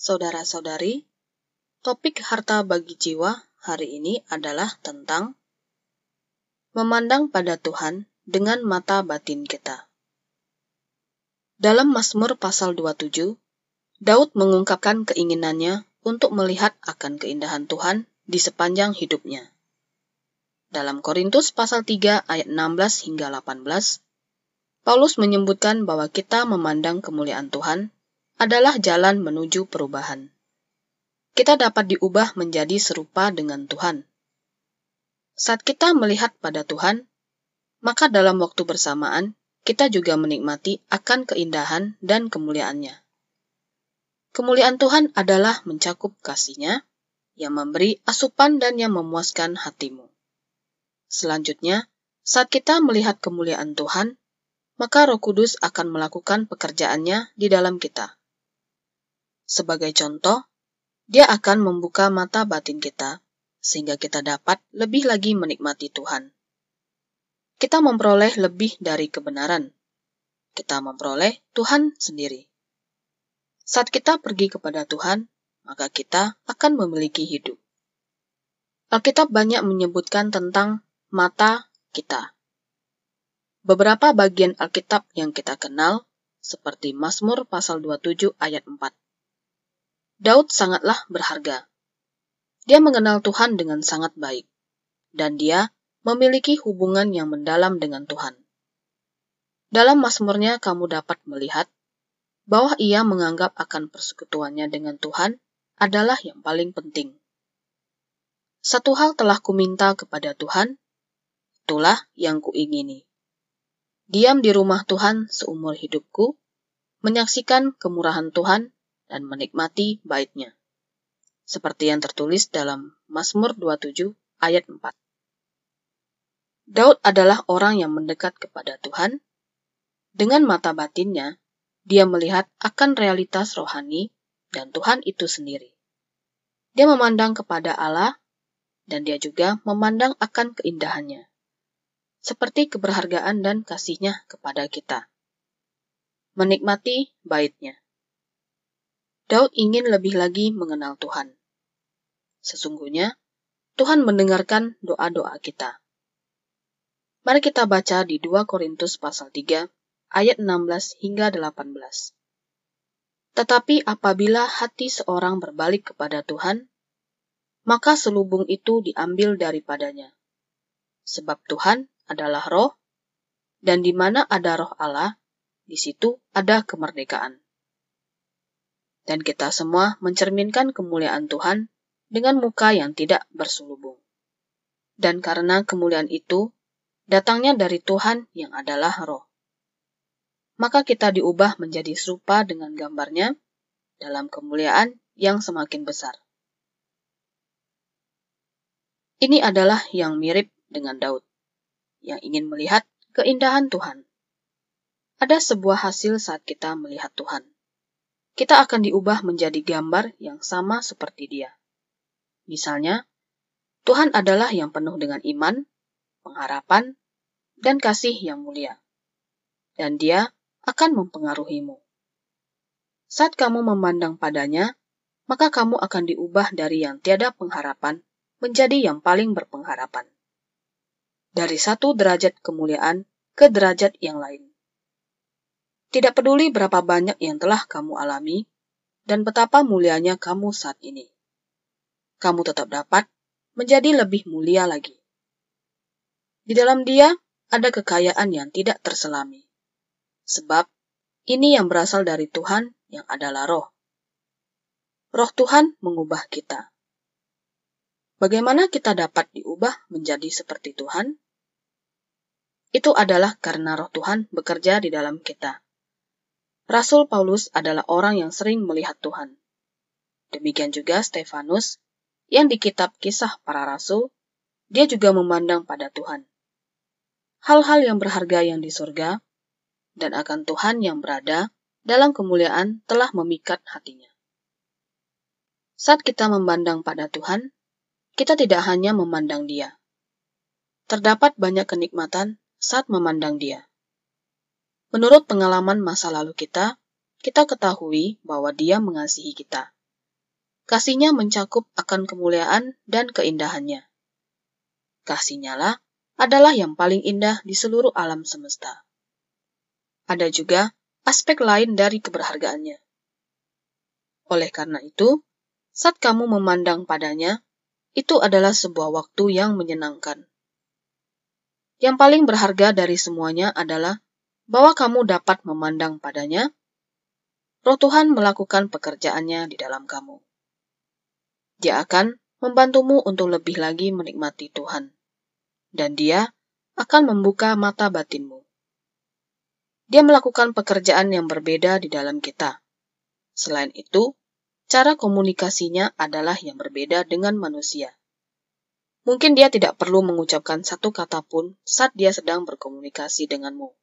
Saudara-saudari, topik harta bagi jiwa hari ini adalah tentang memandang pada Tuhan dengan mata batin kita. Dalam Mazmur pasal 27, Daud mengungkapkan keinginannya untuk melihat akan keindahan Tuhan di sepanjang hidupnya. Dalam Korintus pasal 3 ayat 16 hingga 18, Paulus menyebutkan bahwa kita memandang kemuliaan Tuhan adalah jalan menuju perubahan. Kita dapat diubah menjadi serupa dengan Tuhan. Saat kita melihat pada Tuhan, maka dalam waktu bersamaan kita juga menikmati akan keindahan dan kemuliaannya. Kemuliaan Tuhan adalah mencakup kasihnya yang memberi asupan dan yang memuaskan hatimu. Selanjutnya, saat kita melihat kemuliaan Tuhan, maka Roh Kudus akan melakukan pekerjaannya di dalam kita. Sebagai contoh, dia akan membuka mata batin kita sehingga kita dapat lebih lagi menikmati Tuhan. Kita memperoleh lebih dari kebenaran. Kita memperoleh Tuhan sendiri. Saat kita pergi kepada Tuhan, maka kita akan memiliki hidup. Alkitab banyak menyebutkan tentang mata kita. Beberapa bagian Alkitab yang kita kenal, seperti Mazmur pasal 27 ayat 4, Daud sangatlah berharga. Dia mengenal Tuhan dengan sangat baik, dan dia memiliki hubungan yang mendalam dengan Tuhan. Dalam Mazmurnya kamu dapat melihat bahwa ia menganggap akan persekutuannya dengan Tuhan adalah yang paling penting. Satu hal telah kuminta kepada Tuhan, itulah yang kuingini. Diam di rumah Tuhan seumur hidupku, menyaksikan kemurahan Tuhan dan menikmati baitnya. Seperti yang tertulis dalam Mazmur 27 ayat 4. Daud adalah orang yang mendekat kepada Tuhan. Dengan mata batinnya, dia melihat akan realitas rohani dan Tuhan itu sendiri. Dia memandang kepada Allah dan dia juga memandang akan keindahannya, seperti keberhargaan dan kasihnya kepada kita. Menikmati baitnya. Daud ingin lebih lagi mengenal Tuhan. Sesungguhnya, Tuhan mendengarkan doa-doa kita. Mari kita baca di 2 Korintus pasal 3 ayat 16 hingga 18. Tetapi apabila hati seorang berbalik kepada Tuhan, maka selubung itu diambil daripadanya. Sebab Tuhan adalah roh, dan di mana ada roh Allah, di situ ada kemerdekaan dan kita semua mencerminkan kemuliaan Tuhan dengan muka yang tidak berselubung. Dan karena kemuliaan itu datangnya dari Tuhan yang adalah roh. Maka kita diubah menjadi serupa dengan gambarnya dalam kemuliaan yang semakin besar. Ini adalah yang mirip dengan Daud, yang ingin melihat keindahan Tuhan. Ada sebuah hasil saat kita melihat Tuhan kita akan diubah menjadi gambar yang sama seperti Dia. Misalnya, Tuhan adalah yang penuh dengan iman, pengharapan, dan kasih yang mulia, dan Dia akan mempengaruhimu. Saat kamu memandang padanya, maka kamu akan diubah dari yang tiada pengharapan menjadi yang paling berpengharapan. Dari satu derajat kemuliaan ke derajat yang lain. Tidak peduli berapa banyak yang telah kamu alami dan betapa mulianya kamu saat ini. Kamu tetap dapat menjadi lebih mulia lagi. Di dalam dia ada kekayaan yang tidak terselami. Sebab ini yang berasal dari Tuhan yang adalah roh. Roh Tuhan mengubah kita. Bagaimana kita dapat diubah menjadi seperti Tuhan? Itu adalah karena roh Tuhan bekerja di dalam kita. Rasul Paulus adalah orang yang sering melihat Tuhan. Demikian juga Stefanus, yang di kitab kisah para rasul, dia juga memandang pada Tuhan. Hal-hal yang berharga yang di surga, dan akan Tuhan yang berada dalam kemuliaan telah memikat hatinya. Saat kita memandang pada Tuhan, kita tidak hanya memandang Dia. Terdapat banyak kenikmatan saat memandang Dia. Menurut pengalaman masa lalu kita, kita ketahui bahwa Dia mengasihi kita. kasihnya mencakup akan kemuliaan dan keindahannya. Kasihnya lah adalah yang paling indah di seluruh alam semesta. Ada juga aspek lain dari keberhargaannya. Oleh karena itu, saat kamu memandang padanya, itu adalah sebuah waktu yang menyenangkan. Yang paling berharga dari semuanya adalah bahwa kamu dapat memandang padanya, roh Tuhan melakukan pekerjaannya di dalam kamu. Dia akan membantumu untuk lebih lagi menikmati Tuhan dan dia akan membuka mata batinmu. Dia melakukan pekerjaan yang berbeda di dalam kita. Selain itu, cara komunikasinya adalah yang berbeda dengan manusia. Mungkin dia tidak perlu mengucapkan satu kata pun saat dia sedang berkomunikasi denganmu.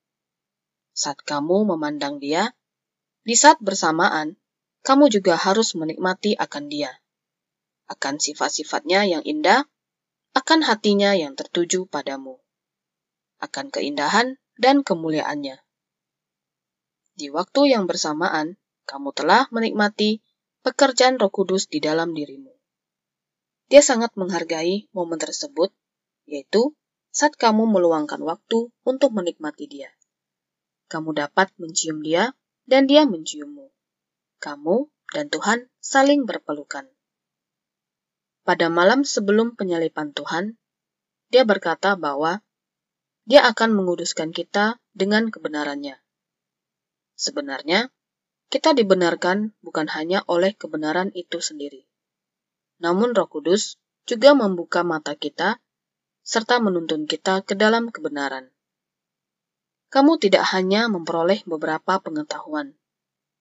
Saat kamu memandang dia, di saat bersamaan, kamu juga harus menikmati akan dia, akan sifat-sifatnya yang indah akan hatinya yang tertuju padamu, akan keindahan dan kemuliaannya. Di waktu yang bersamaan, kamu telah menikmati pekerjaan Roh Kudus di dalam dirimu. Dia sangat menghargai momen tersebut, yaitu saat kamu meluangkan waktu untuk menikmati Dia. Kamu dapat mencium Dia, dan Dia menciummu. Kamu dan Tuhan saling berpelukan. Pada malam sebelum penyalipan Tuhan, dia berkata bahwa dia akan menguduskan kita dengan kebenarannya. Sebenarnya, kita dibenarkan bukan hanya oleh kebenaran itu sendiri. Namun Roh Kudus juga membuka mata kita serta menuntun kita ke dalam kebenaran. Kamu tidak hanya memperoleh beberapa pengetahuan,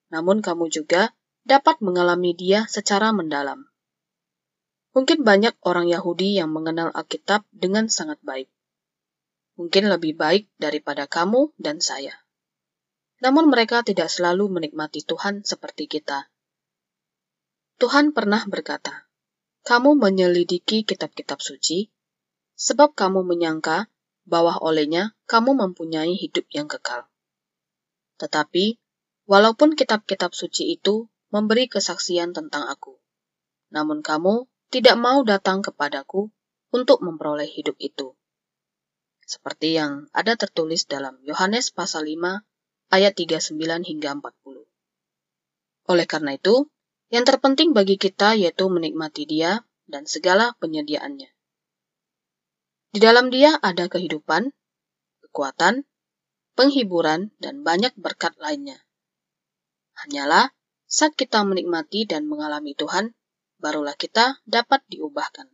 namun kamu juga dapat mengalami dia secara mendalam. Mungkin banyak orang Yahudi yang mengenal Alkitab dengan sangat baik. Mungkin lebih baik daripada kamu dan saya. Namun mereka tidak selalu menikmati Tuhan seperti kita. Tuhan pernah berkata, "Kamu menyelidiki kitab-kitab suci, sebab kamu menyangka bahwa olehnya kamu mempunyai hidup yang kekal." Tetapi, walaupun kitab-kitab suci itu memberi kesaksian tentang aku, namun kamu tidak mau datang kepadaku untuk memperoleh hidup itu. Seperti yang ada tertulis dalam Yohanes pasal 5 ayat 39 hingga 40. Oleh karena itu, yang terpenting bagi kita yaitu menikmati dia dan segala penyediaannya. Di dalam dia ada kehidupan, kekuatan, penghiburan, dan banyak berkat lainnya. Hanyalah saat kita menikmati dan mengalami Tuhan, barulah kita dapat diubahkan.